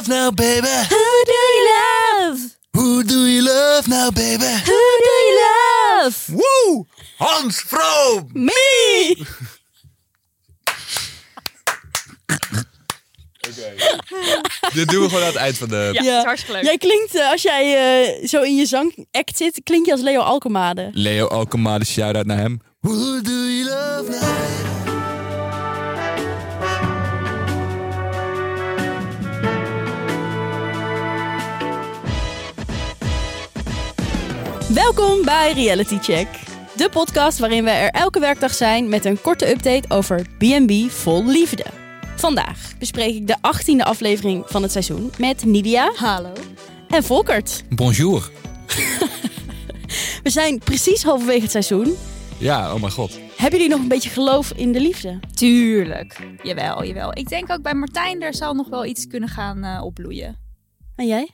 love now, baby? Who do you love? Who do you love now, baby? Who do you love? Woe! Hans Vroom! Me! Dit doen we gewoon aan het eind van de... Ja, Ja. dat is hartstikke leuk. Jij klinkt, eh, als jij eh, zo in je zangact zit, klink je als Leo Alkemade. Leo Alkema, de shout-out naar hem. Who do you love now, Welkom bij Reality Check. De podcast waarin we er elke werkdag zijn met een korte update over B&B vol liefde. Vandaag bespreek ik de 18e aflevering van het seizoen met Nidia Hallo. en Volkert. Bonjour. We zijn precies halverwege het seizoen. Ja, oh mijn god. Hebben jullie nog een beetje geloof in de liefde? Tuurlijk. Jawel, jawel. Ik denk ook bij Martijn, er zal nog wel iets kunnen gaan eh, opbloeien. En jij?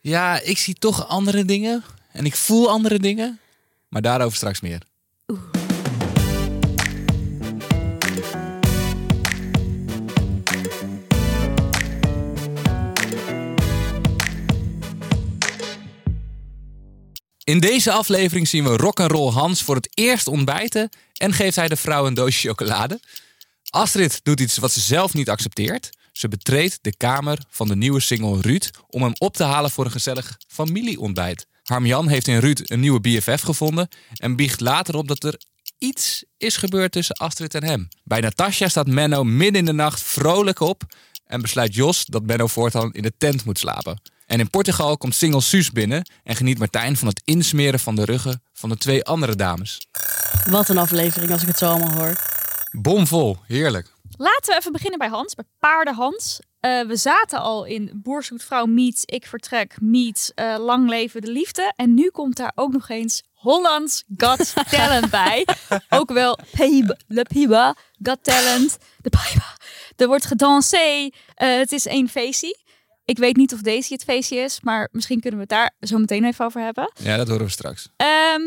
Ja, ik zie toch andere dingen. En ik voel andere dingen. Maar daarover straks meer. In deze aflevering zien we rock'n'roll Hans voor het eerst ontbijten en geeft hij de vrouw een doosje chocolade. Astrid doet iets wat ze zelf niet accepteert. Ze betreedt de kamer van de nieuwe single Ruud om hem op te halen voor een gezellig familieontbijt. Harmjan heeft in Ruud een nieuwe BFF gevonden en biecht later op dat er iets is gebeurd tussen Astrid en hem. Bij Natasja staat Menno midden in de nacht vrolijk op en besluit Jos dat Menno voortaan in de tent moet slapen. En in Portugal komt single Suus binnen en geniet Martijn van het insmeren van de ruggen van de twee andere dames. Wat een aflevering als ik het zo allemaal hoor. Bomvol, heerlijk. Laten we even beginnen bij Hans, bij paarden Hans. Eh, we zaten al in Boerzoetvrouw meets Ik Vertrek meets eh, Lang Leven de Liefde. En nu komt daar ook nog eens Hollands Got Talent bij. Ook wel Peba, Le Peba, Got Talent, de Peba. Er wordt gedansé. Eh, het is één feestje. Ik weet niet of Daisy het feestje is, maar misschien kunnen we het daar zo meteen even over hebben. Ja, dat horen we straks. Ehm,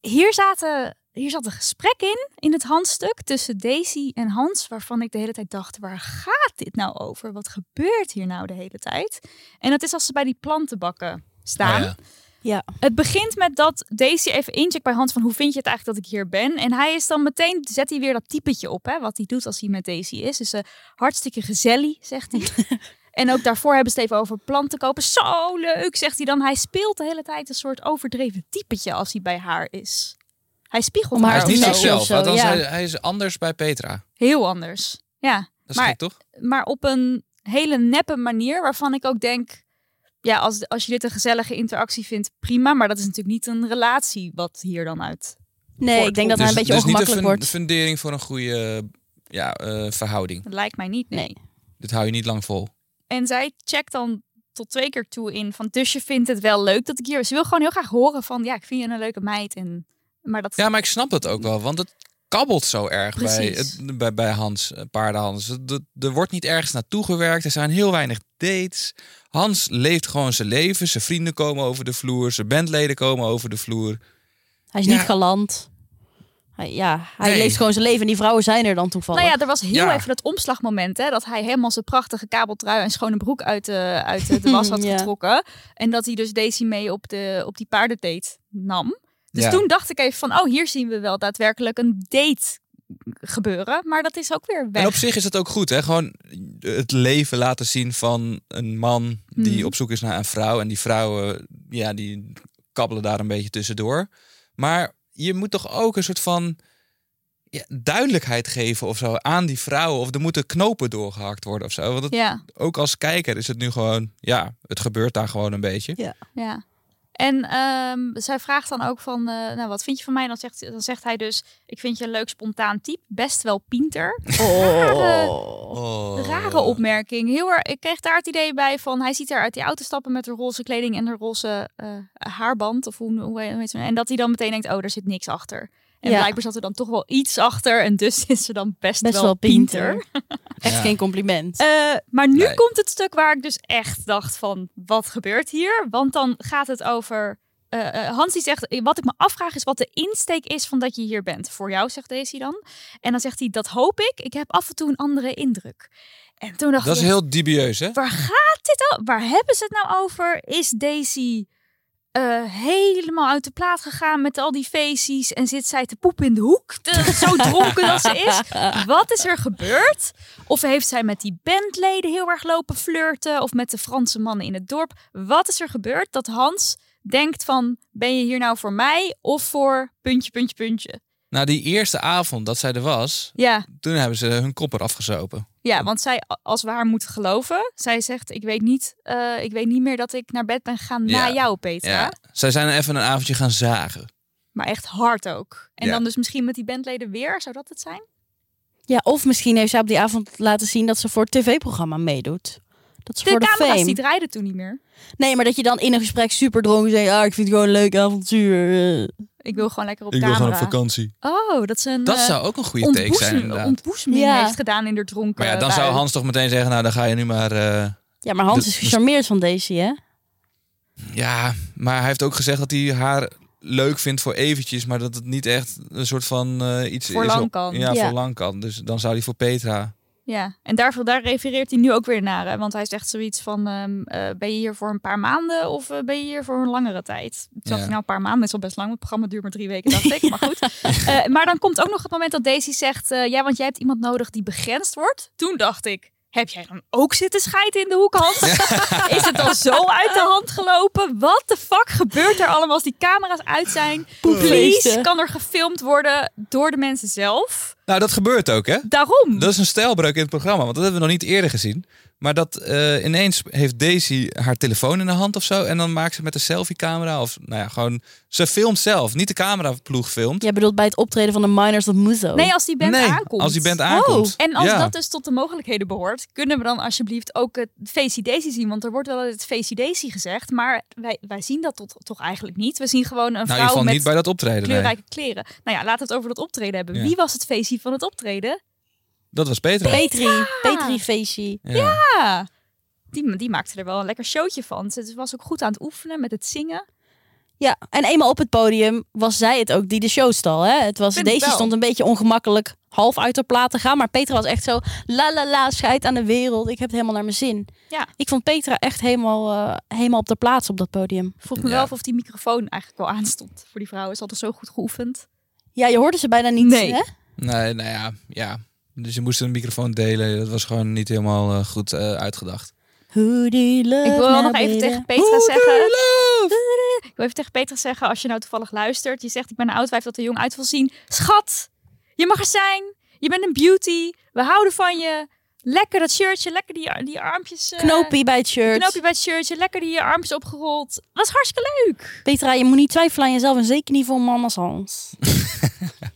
hier, zaten, hier zat een gesprek in, in het Hans-stuk, tussen Daisy en Hans, waarvan ik de hele tijd dacht, waar gaat dit nou over? Wat gebeurt hier nou de hele tijd? En dat is als ze bij die plantenbakken staan. Oh ja. Ja. Het begint met dat Daisy even incheckt bij Hans van hoe vind je het eigenlijk dat ik hier ben? En hij is dan meteen, zet hij weer dat typetje op, hè, wat hij doet als hij met Daisy is. Dus eh, hartstikke gezellig, zegt hij. en ook daarvoor hebben ze het even over planten kopen. Zo leuk, zegt hij dan. Hij speelt de hele tijd een soort overdreven typetje als hij bij haar is. Hij spiegelt Om haar Hij is niet zichzelf. of zo, Althans, ja. hij, hij is anders bij Petra. Heel anders. Ja, Dat is Maar- gek, toch? maar op een hele neppe manier waarvan ik ook denk... Ja, als, als je dit een gezellige interactie vindt, prima. Maar dat is natuurlijk niet een relatie wat hier dan uit Nee, ik denk dat hij een dus, beetje dus niet ongemakkelijk de wordt. fun- fundering voor een goede ja, eh, verhouding. Dat lijkt mij niet. Nee. Nee. Dit hou je niet lang vol. En zij checkt dan tot twee keer toe in van dus je vindt het wel leuk dat ik hier. Ze wil gewoon heel graag horen van ja, ik vind je een leuke meid en maar dat Ja, maar ik snap het ook wel, want het kabbelt zo erg bij, Precies. het, bij, bij Hans, eh, paardenhans. Het- het- Er wordt niet ergens naartoe gewerkt, er zijn heel weinig dates. Hans leeft gewoon zijn leven, zijn vrienden komen over de vloer, zijn bandleden komen over de vloer. Hij is Ja. niet galant. Hij, ja, hij Nee. leeft gewoon zijn leven en die vrouwen zijn er dan toevallig. Nou ja, er was heel Ja. even dat omslagmoment hè, dat hij helemaal zijn prachtige kabeltrui en schone broek uit de, uit de, de was had Ja. getrokken en dat hij dus Daisy mee op de op die paardendate nam. Dus Ja. toen dacht ik even van oh hier zien we wel daadwerkelijk een date gebeuren, maar dat is ook weer weg. En op zich is het ook goed, hè? Gewoon het leven laten zien van een man die Mhm. op zoek is naar een vrouw. En die vrouwen, ja, die kabbelen daar een beetje tussendoor. Maar je moet toch ook een soort van ja, duidelijkheid geven of zo aan die vrouwen. Of er moeten knopen doorgehakt worden of zo. Want het, Ja. ook als kijker is het nu gewoon, ja, het gebeurt daar gewoon een beetje. Ja. Ja. En ehm, zij vraagt dan ook van, eh, nou wat vind je van mij? Dan zegt, dan zegt hij dus, ik vind je een leuk spontaan type, best wel pinter. Rare, Oh. rare opmerking. Heel erg, ik kreeg daar het idee bij van, hij ziet er uit die auto stappen met de roze kleding en de roze eh, haarband. Of hoe, hoe heet het? En dat hij dan meteen denkt, oh, daar zit niks achter. En Ja. blijkbaar zat er dan toch wel iets achter. En dus is ze dan best, Best wel, wel pinter. pinter. Echt Ja. geen compliment. Eh, maar nu Nee. komt het stuk waar ik dus echt dacht van, wat gebeurt hier? Want dan gaat het over... eh, eh, Hans die zegt, wat ik me afvraag is wat de insteek is van dat je hier bent. Voor jou, zegt Daisy dan. En dan zegt hij, dat hoop ik. Ik heb af en toe een andere indruk. En toen dacht Dat is ik, heel dubieus, hè? waar gaat dit al? Waar hebben ze het nou over? Is Daisy eh, helemaal uit de plaat gegaan met al die feestjes en zit zij te poepen in de hoek? De- zo dronken dat ze is. Wat is er gebeurd? Of heeft zij met die bandleden heel erg lopen flirten? Of met de Franse mannen in het dorp? Wat is er gebeurd dat Hans denkt van... ben je hier nou voor mij of voor puntje, puntje, puntje? Nou, die eerste avond dat zij er was, Ja, toen hebben ze hun kop eraf gezopen. Ja, want zij, als we haar moeten geloven... zij zegt, ik weet niet, eh, ik weet niet meer dat ik naar bed ben gegaan Ja. na jou, Petra. Ja. Zij zijn even een avondje gaan zagen. Maar echt hard ook. En Ja. dan dus misschien met die bandleden weer, zou dat het zijn? Ja, of misschien heeft zij op die avond laten zien dat ze voor het tv-programma meedoet. Dat ze De voor de camera's fame. die draaiden toen niet meer. Nee, maar dat je dan in een gesprek super dronken zegt, ah, ik vind het gewoon een leuk avontuur. Ik wil gewoon lekker op camera. vakantie. Oh, dat ze een Dat eh, zou ook een goede take zijn, inderdaad. ontboezeming Ja. heeft gedaan in de dronken Maar ja, dan zou. Hans toch meteen zeggen, nou dan ga je nu maar... eh, Ja, maar Hans is gecharmeerd van Daisy, hè? Ja, maar hij heeft ook gezegd dat hij haar leuk vindt voor eventjes, maar dat het niet echt een soort van eh, iets Voor is. lang op- kan. Ja, Ja. voor lang kan. Dus dan zou hij voor Petra. Ja, en daar, daar refereert hij nu ook weer naar. Hè? Want hij zegt zoiets van, ehm, eh, ben je hier voor een paar maanden of eh, ben je hier voor een langere tijd? Ik zag Ja. nou een paar maanden, is al best lang. Het programma duurt maar drie weken, dacht ik. Maar goed. Eh, maar dan komt ook nog het moment dat Daisy zegt, ja, want jij hebt iemand nodig die begrensd wordt. Toen dacht ik, heb jij dan ook zitten scheiden in de hoek, Hans? Is het dan zo uit de hand gelopen? Wat de fuck gebeurt er allemaal als die camera's uit zijn? Please, kan er gefilmd worden door de mensen zelf? Nou, dat gebeurt ook, hè? Daarom. Dat is een stijlbreuk in het programma, want dat hebben we nog niet eerder gezien. Maar dat eh, ineens heeft Daisy haar telefoon in de hand of zo. En dan maakt ze met een selfie-camera. Of nou ja, gewoon. Ze filmt zelf. Niet de cameraploeg filmt. Jij bedoelt bij het optreden van de Miners of Muzo. Nee, als die band nee, aankomt. als die band aankomt. En als Ja. dat dus tot de mogelijkheden behoort, kunnen we dan alsjeblieft ook het Facey Daisy zien? Want er wordt wel het Facey Daisy gezegd, maar wij, wij zien dat tot, toch eigenlijk niet. We zien gewoon een Nou, in ieder vrouw geval met niet bij dat optreden. nee. kleurrijke kleren. Nou ja, laten we het over dat optreden hebben. Ja. Wie was het Facey van het optreden? Dat was Petra. Petri, Petri Feestje. Ja. Ja, die, die maakte er wel een lekker showtje van. Ze was ook goed aan het oefenen met het zingen. Ja, en eenmaal op het podium was zij het ook die de show stal. Hè? Het was, Vind wel. stond een beetje ongemakkelijk half uit haar plaat te gaan. Maar Petra was echt zo, la la la, scheid aan de wereld. Ik heb het helemaal naar mijn zin. Ja. Ik vond Petra echt helemaal, eh, helemaal op de plaats op dat podium. Vroeg me Ja. wel of die microfoon eigenlijk wel aanstond voor die vrouw. Is altijd zo goed geoefend. Ja, je hoorde ze bijna niet. Nee. Hè? Nee, nou ja, ja. Dus je moest een microfoon delen. Dat was gewoon niet helemaal eh, goed eh, uitgedacht. Who do you love Ik wil wel nog even tegen Petra zeggen. Ik wil even tegen Petra zeggen, als je nou toevallig luistert. Je zegt, ik ben een oud wijf dat er jong uit wil zien. Schat, je mag er zijn. Je bent een beauty. We houden van je. Lekker dat shirtje, lekker die, die armpjes. Knoopie bij het shirt. knoopje bij het shirtje, lekker die armpjes opgerold. Was hartstikke leuk. Petra, je moet niet twijfelen aan jezelf en zeker niet voor een man als Hans.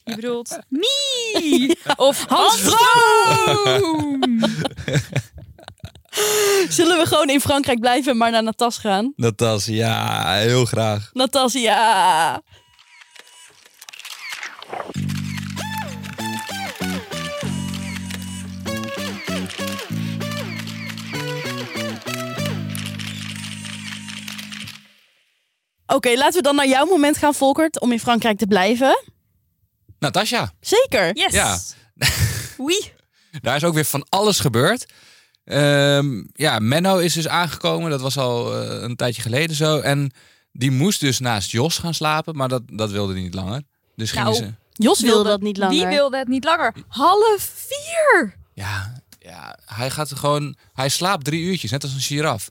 Je bedoelt, me of Hans Vroom. Zullen we gewoon in Frankrijk blijven en maar naar Natas gaan? Dat was, ja, heel graag. Natas, ja. Oké, laten we dan naar jouw moment gaan, Volkert, om in Frankrijk te blijven. Natasja, Zeker. Yes. Ja. Oui. daar is ook weer van alles gebeurd. Ehm, ja, Menno is dus aangekomen. Dat was al eh, een tijdje geleden zo. En die moest dus naast Jos gaan slapen. Maar dat, dat wilde hij niet langer. Dus gingen Nou, ze... Jos wilde dat niet langer. Wie wilde het niet langer? Half vier. Ja, ja, hij gaat gewoon... Hij slaapt drie uurtjes, net als een giraf.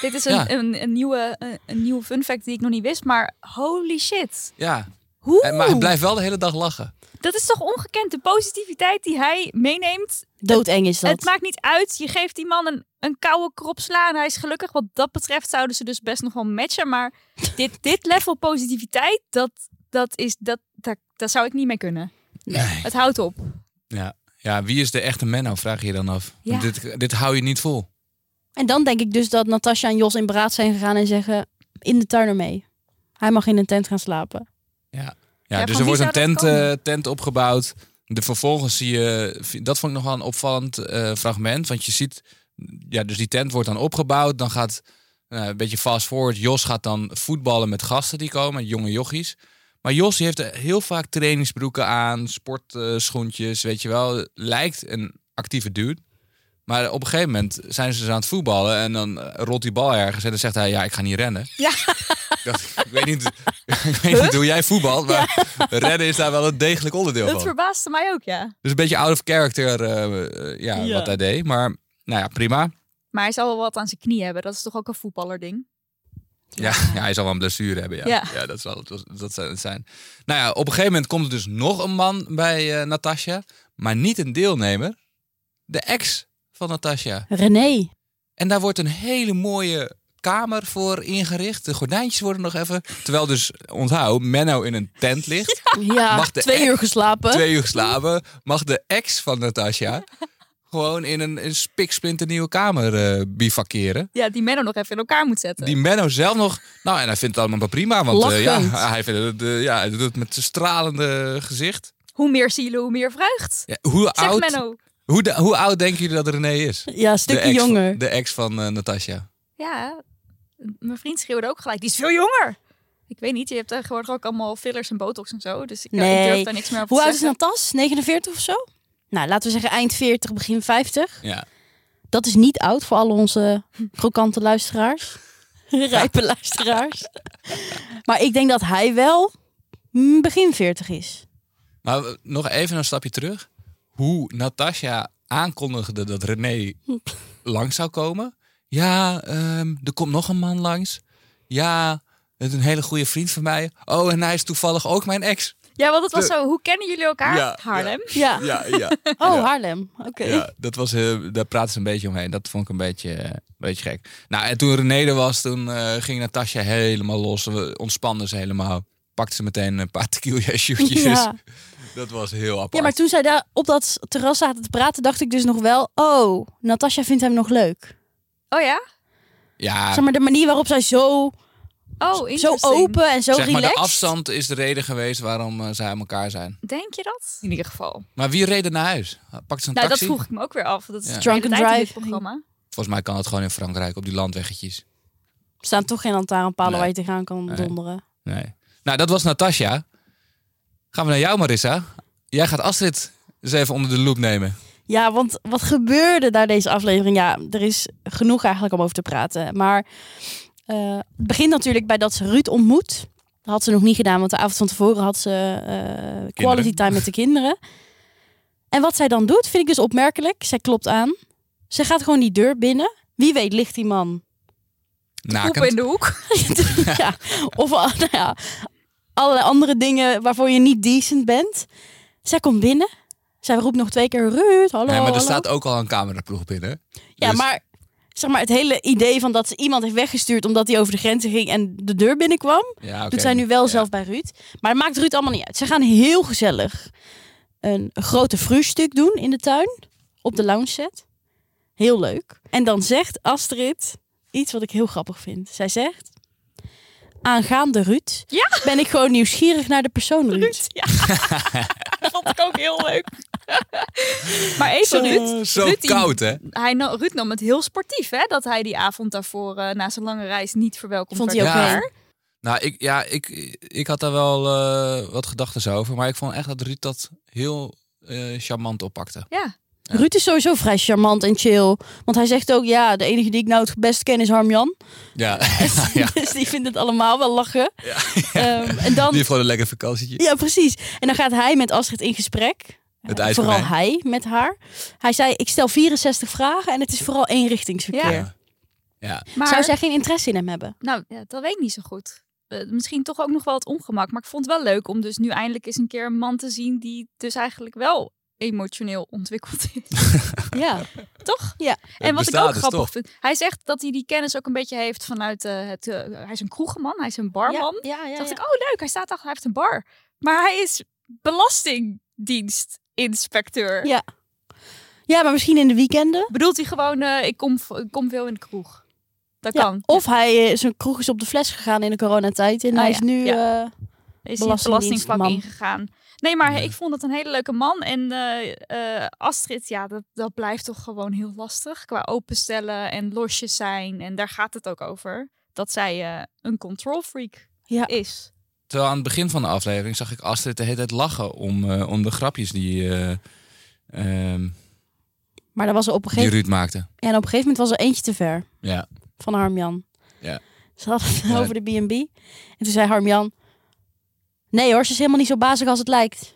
Dit is een, Ja. een, een, nieuwe, een, een nieuwe fun fact die ik nog niet wist, maar holy shit. Ja, Hoe? en, maar hij blijft wel de hele dag lachen. Dat is toch ongekend, de positiviteit die hij meeneemt. Doodeng is dat. Het maakt niet uit, je geeft die man een, een koude krop sla en hij is gelukkig. Wat dat betreft zouden ze dus best nog wel matchen. Maar dit, dit level positiviteit, dat, dat, is, dat, dat, daar zou ik niet mee kunnen. Nee. Het houdt op. Ja. ja, wie is de echte Menno, vraag je je dan af. Ja. Dit, dit hou je niet vol. En dan denk ik dus dat Natasja en Jos in beraad zijn gegaan en zeggen... in de tuin ermee. Hij mag in een tent gaan slapen. Ja, Ja, dus er wordt een tent, eh, tent opgebouwd. De vervolgens zie je, dat vond ik nog wel een opvallend eh, fragment. Want je ziet, ja, dus die tent wordt dan opgebouwd. Dan gaat, eh, een beetje fast forward, Jos gaat dan voetballen met gasten die komen, jonge jochies. Maar Jos die heeft heel vaak trainingsbroeken aan, sportschoentjes, weet je wel. Lijkt een actieve dude. Maar op een gegeven moment zijn ze dus aan het voetballen en dan eh, rolt die bal ergens en dan zegt hij, ja, ik ga niet rennen. Ja. Dat, ik, weet niet, ik weet niet hoe jij voetbalt, maar rennen is daar wel een degelijk onderdeel Dat van. verbaasde mij ook, ja. Dus een beetje out of character eh, eh, ja, Ja. wat hij deed. Maar nou ja, prima. Maar hij zal wel wat aan zijn knie hebben. Dat is toch ook een voetballerding? Ja, ja, hij zal wel een blessure hebben. Ja, ja. Ja. dat zal het, dat zal het zijn. Nou ja, op een gegeven moment komt er dus nog een man bij eh Natasja, maar niet een deelnemer. De ex van Natasja. René. En daar wordt een hele mooie kamer voor ingericht. De gordijntjes worden nog even. Terwijl dus, onthoud, Menno in een tent ligt. Ja, Mag de twee ex- uur geslapen. Twee uur geslapen. Mag de ex van Natasja gewoon in een, een spiksplinternieuwe kamer eh bivakeren. Ja, die Menno nog even in elkaar moet zetten. Die Menno zelf nog... Nou, en hij vindt het allemaal maar prima. Want eh, ja, Lachend. hij, vindt het, eh, ja, hij doet het met zijn stralende gezicht. Hoe meer zielen, hoe meer vreugd. Ja, hoe, Zeg oud, Menno. Hoe, de- hoe oud denken jullie dat René is? Ja, een De stukje ex, jonger. de ex van eh Natasja. Ja, mijn vriend schreeuwde ook gelijk. Die is veel jonger. Ik weet niet, je hebt tegenwoordig ook allemaal fillers en botox en zo. Dus ik, ik Nee. durf daar niks meer over Hoe te oud is. Natas? 49 of zo? Nou, laten we zeggen eind 40, begin 50. Ja. Dat is niet oud voor al onze krokante luisteraars. Rijpe luisteraars. Maar ik denk dat hij wel mm, begin 40 is. Maar eh, nog even een stapje terug. Hoe Natasja aankondigde dat René langs zou komen. Ja, ehm, er komt nog een man langs. Ja, het is een hele goede vriend van mij. Oh, en hij is toevallig ook mijn ex. Ja, want het was De- zo. Hoe kennen jullie elkaar? Ja, Haarlem. Ja. Ja, ja. Oh, Ja. Haarlem. Oké. Ja, dat was, eh, daar praten ze een beetje omheen. Dat vond ik een beetje, eh, een beetje gek. Nou, en toen René er was, toen eh, ging Natasja helemaal los. We ontspannen ze helemaal. Pakte ze meteen een paar tequila shootjes. Ja. Dat was heel apart. ja, maar toen zij daar op dat terras zaten te praten, dacht ik dus nog wel... Oh, Natasja vindt hem nog leuk. Oh ja? ja, Zeg maar de manier waarop zij zo, Oh, zo open en zo zeg maar, relaxed... de afstand is de reden geweest waarom eh, zij aan elkaar zijn. Denk je dat? In ieder geval. Maar wie reed er naar huis? Pakte ze een Nou, dat vroeg ik me ook weer af. Dat is Ja. in dit driving. programma. Volgens mij kan het gewoon in Frankrijk op die landweggetjes. Er staan toch geen lantaarnpalen Nee. waar je tegenaan kan Nee. donderen. Nee. Nou, dat was Natasja. Gaan we naar jou, Marissa. Jij gaat Astrid eens even onder de loep nemen. Ja, want wat gebeurde daar deze aflevering? Ja, er is genoeg eigenlijk om over te praten. Maar eh, het begint natuurlijk bij dat ze Ruud ontmoet. Dat had ze nog niet gedaan, want de avond van tevoren had ze eh, quality time met de kinderen. En wat zij dan doet, vind ik dus opmerkelijk. Zij klopt aan. Ze gaat gewoon die deur binnen. Wie weet ligt die man. Nakend. Poepen in de hoek. ja. Of al- nou ja, allerlei andere dingen waarvoor je niet decent bent. Zij komt binnen. Zij roept nog twee keer Ruud, hallo, Nee, maar er hallo. staat ook al een cameraploeg binnen. Ja, Dus- maar zeg maar het hele idee van dat ze iemand heeft weggestuurd omdat hij over de grenzen ging en de deur binnenkwam, Ja, doet zij nu wel Ja. zelf bij Ruud. Maar het maakt Ruud allemaal niet uit. Ze gaan heel gezellig een, grote frühstuk doen in de tuin op de lounge set. Heel leuk. En dan zegt Astrid iets wat ik heel grappig vind. Zij zegt: Aangaande Ruud, Ja. ben ik gewoon nieuwsgierig naar de persoon Ruud. Ruud, ja. dat vond ik ook heel leuk. maar even Ruud. Zo Ruud, die- koud, hè? Hij, nam- Ruud nam het heel sportief, hè? Dat hij die avond daarvoor eh, na zijn lange reis niet verwelkomd Vond werd. hij ook Ja. Nou, ik, ja, ik, ik had daar wel eh, wat gedachten over. Maar ik vond echt dat Ruud dat heel eh, charmant oppakte. Ja. Ruud is sowieso vrij charmant en chill. Want hij zegt ook, ja, de enige die ik nou het best ken is Harmjan. Ja, ja. dus die vindt het allemaal wel lachen. Ehm, en dan, die heeft gewoon een lekker vakantietje. ja, precies. En dan gaat hij met Astrid in gesprek. Het Eh, vooral hij met haar. Hij zei, ik stel 64 vragen en het is vooral eenrichtingsverkeer. Ja. Ja. ja. Maar, Zou zij geen interesse in hem hebben? nou, ja, dat weet ik niet zo goed. Eh, misschien toch ook nog wel het ongemak. Maar ik vond het wel leuk om dus nu eindelijk eens een keer een man te zien die dus eigenlijk wel emotioneel ontwikkeld is. Ja. toch? Ja. En wat ik ook dus grappig toch? vind, hij zegt dat hij die kennis ook een beetje heeft vanuit eh, het. eh, hij is een kroegeman, hij is een barman. Ja, ja, dacht ja. ik, oh leuk, hij staat achter, hij heeft een bar. Maar hij is belastingdienstinspecteur. Ja. Ja, maar misschien in de weekenden. Bedoelt hij gewoon, eh, ik, kom, ik kom veel in de kroeg. Dat Ja, kan. Of hij, eh, zijn kroeg is op de fles gegaan in de coronatijd. En Oh, hij ja. is nu... Ja. eh, is hij het Belastingdienst, belastingvak ingegaan. Nee, maar Ja. ik vond het een hele leuke man. En eh, eh, Astrid, ja, dat, dat blijft toch gewoon heel lastig. Qua openstellen en losjes zijn. En daar gaat het ook over. Dat zij eh, een control freak Ja. is. Terwijl aan het begin van de aflevering zag ik Astrid de hele tijd lachen om, eh, om de grapjes die... eh, ehm, Maar er was er op een die gegeven, Ruud maakte. ja, en op een gegeven moment was er eentje te ver Ja. van Harmjan. Ja. Ze hadden het Ja. over de B&B. En toen zei Harmjan... Nee hoor, ze is helemaal niet zo bazig als het lijkt.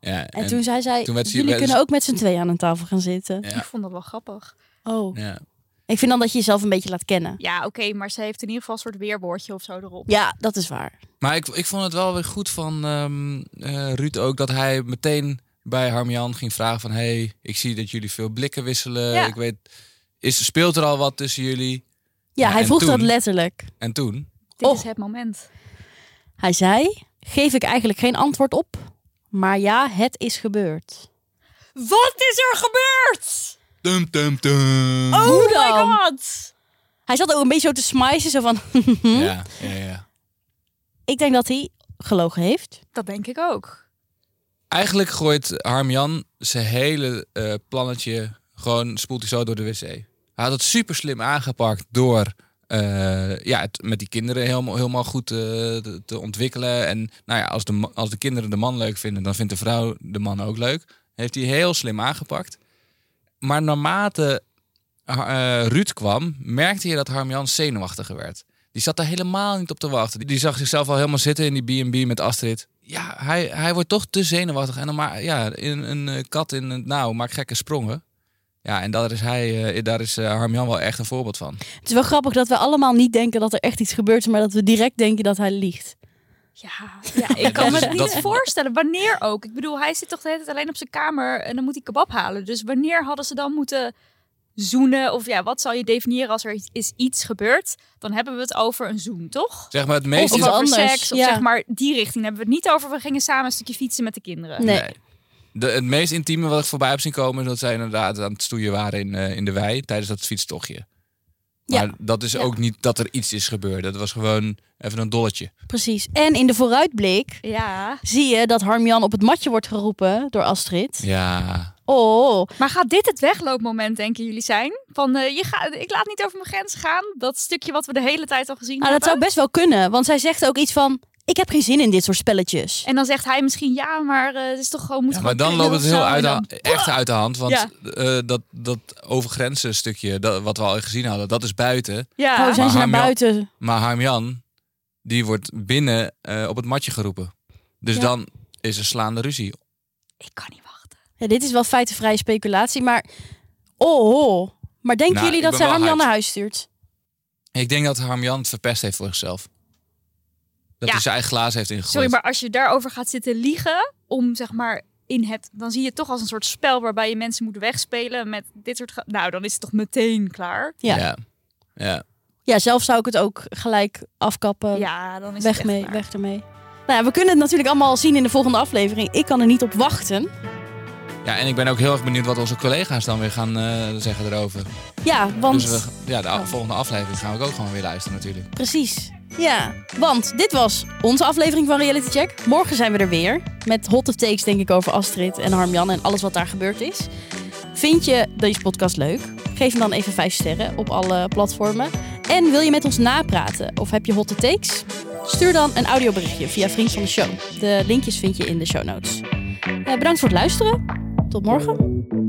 ja. En, toen zei zij... toen jullie werd kunnen ook met z'n twee aan een tafel gaan zitten. Ja. Ik vond dat wel grappig. Oh. Ja. Ik vind dan dat je jezelf een beetje laat kennen. Ja, oké, maar ze heeft in ieder geval een soort weerwoordje of zo erop. Ja, dat is waar. Maar ik, ik vond het wel weer goed van ehm eh, Ruud ook dat hij meteen bij Harmjan ging vragen van... hey, ik zie dat jullie veel blikken wisselen. Ja. Ik weet, is, speelt er al wat tussen jullie? Ja, Ja, hij vroeg dat letterlijk. En toen? Dit Oh. is het moment. Hij zei... Geef ik eigenlijk geen antwoord op. Maar ja, het is gebeurd. Wat is er gebeurd? Tum, tum, tum. Oh Hoe my dan? god. Hij zat ook een beetje zo te smijzen. Zo van... Ja, ja, ja. ik denk dat hij gelogen heeft. Dat denk ik ook. Eigenlijk gooit Harmjan zijn hele eh, plannetje gewoon spoelt hij zo door de wc. Hij had het super slim aangepakt door eh, ja, het met die kinderen helemaal, helemaal goed eh, te, te ontwikkelen. En nou ja, als de, als de kinderen de man leuk vinden, dan vindt de vrouw de man ook leuk. Heeft hij heel slim aangepakt. Maar naarmate eh, Ruud kwam, merkte je dat Harmjan zenuwachtiger werd. Die zat daar helemaal niet op te wachten. Die zag zichzelf al helemaal zitten in die B&B met Astrid. Ja, hij, hij wordt toch te zenuwachtig. En dan maar, ja, in, een kat in het nauw maakt gekke sprongen. Ja, en daar is, hij, eh, daar is eh, Harmjan wel echt een voorbeeld van. Het is wel grappig dat we allemaal niet denken dat er echt iets gebeurt. Maar dat we direct denken dat hij liegt. Ja, ja ik kan me het niet dat- voorstellen. Wanneer ook? Ik bedoel, hij zit toch de hele tijd alleen op zijn kamer en dan moet hij kebab halen. Dus wanneer hadden ze dan moeten zoenen? Of ja, wat zal je definiëren als er is iets gebeurd? Dan hebben we het over een zoen, toch? Zeg maar, het meest Of over anders, seks, of ja. zeg maar die richting. hebben we het niet over. We gingen samen een stukje fietsen met de kinderen. Nee. De, het meest intieme wat ik voorbij heb zien komen... is dat zij inderdaad aan het stoeien waren in, eh, in de wei... tijdens dat fietstochtje. Maar Ja. dat is Ja. ook niet dat er iets is gebeurd. Dat was gewoon even een dolletje. Precies. En in de vooruitblik Ja. zie je dat Harmjan op het matje wordt geroepen door Astrid. Ja, Oh, Maar gaat dit het wegloopmoment, denken jullie, zijn? Van, eh, je gaat, ik laat niet over mijn grens gaan. Dat stukje wat we de hele tijd al gezien nou, dat zou hebben. best wel kunnen. Want zij zegt ook iets van... Ik heb geen zin in dit soort spelletjes. En dan zegt hij misschien ja, maar eh, het is toch gewoon moet Ja, maar dan loopt het heel zo. uit dan- echt uit de hand. Want Ja. eh, dat, dat overgrenzen stukje, dat, wat we al gezien hadden, dat is buiten. Ja. Oh, zijn ze Maar naar buiten? Maar Harmjan, die wordt binnen eh, op het matje geroepen. Dus Ja. dan is er slaande ruzie. Ik kan niet wachten. Ja, dit is wel feitenvrije speculatie, maar... Oh, oh. Maar denken Nou, jullie dat wel Harmjan naar huis stuurt? Ik denk dat Harmjan het verpest heeft voor zichzelf. Dat Ja. hij zijn eigen glazen heeft ingegooid. Sorry, maar als je daarover gaat zitten liegen, om zeg maar in het, dan zie je het toch als een soort spel waarbij je mensen moet wegspelen met dit soort. Nou, dan is het toch meteen klaar. Ja. Ja. ja. Ja, zelf zou ik het ook gelijk afkappen. Ja, dan is weg het echt mee, klaar. weg ermee. Nou ja, we kunnen het natuurlijk allemaal zien in de volgende aflevering. Ik kan er niet op wachten. Ja, en ik ben ook heel erg benieuwd wat onze collega's dan weer gaan eh, zeggen erover. Ja, want... Dus we, ja, de Oh. volgende aflevering gaan we ook gewoon weer luisteren natuurlijk. Precies. Ja, want dit was onze aflevering van Reality Check. Morgen zijn we er weer. Met hot takes denk ik over Astrid en Harmjan en alles wat daar gebeurd is. Vind je deze podcast leuk? Geef hem dan even 5 sterren op alle platformen. En wil je met ons napraten of heb je hot takes? Stuur dan een audioberichtje via Vriend van de Show. De linkjes vind je in de show notes. Eh, bedankt voor het luisteren. Tot morgen.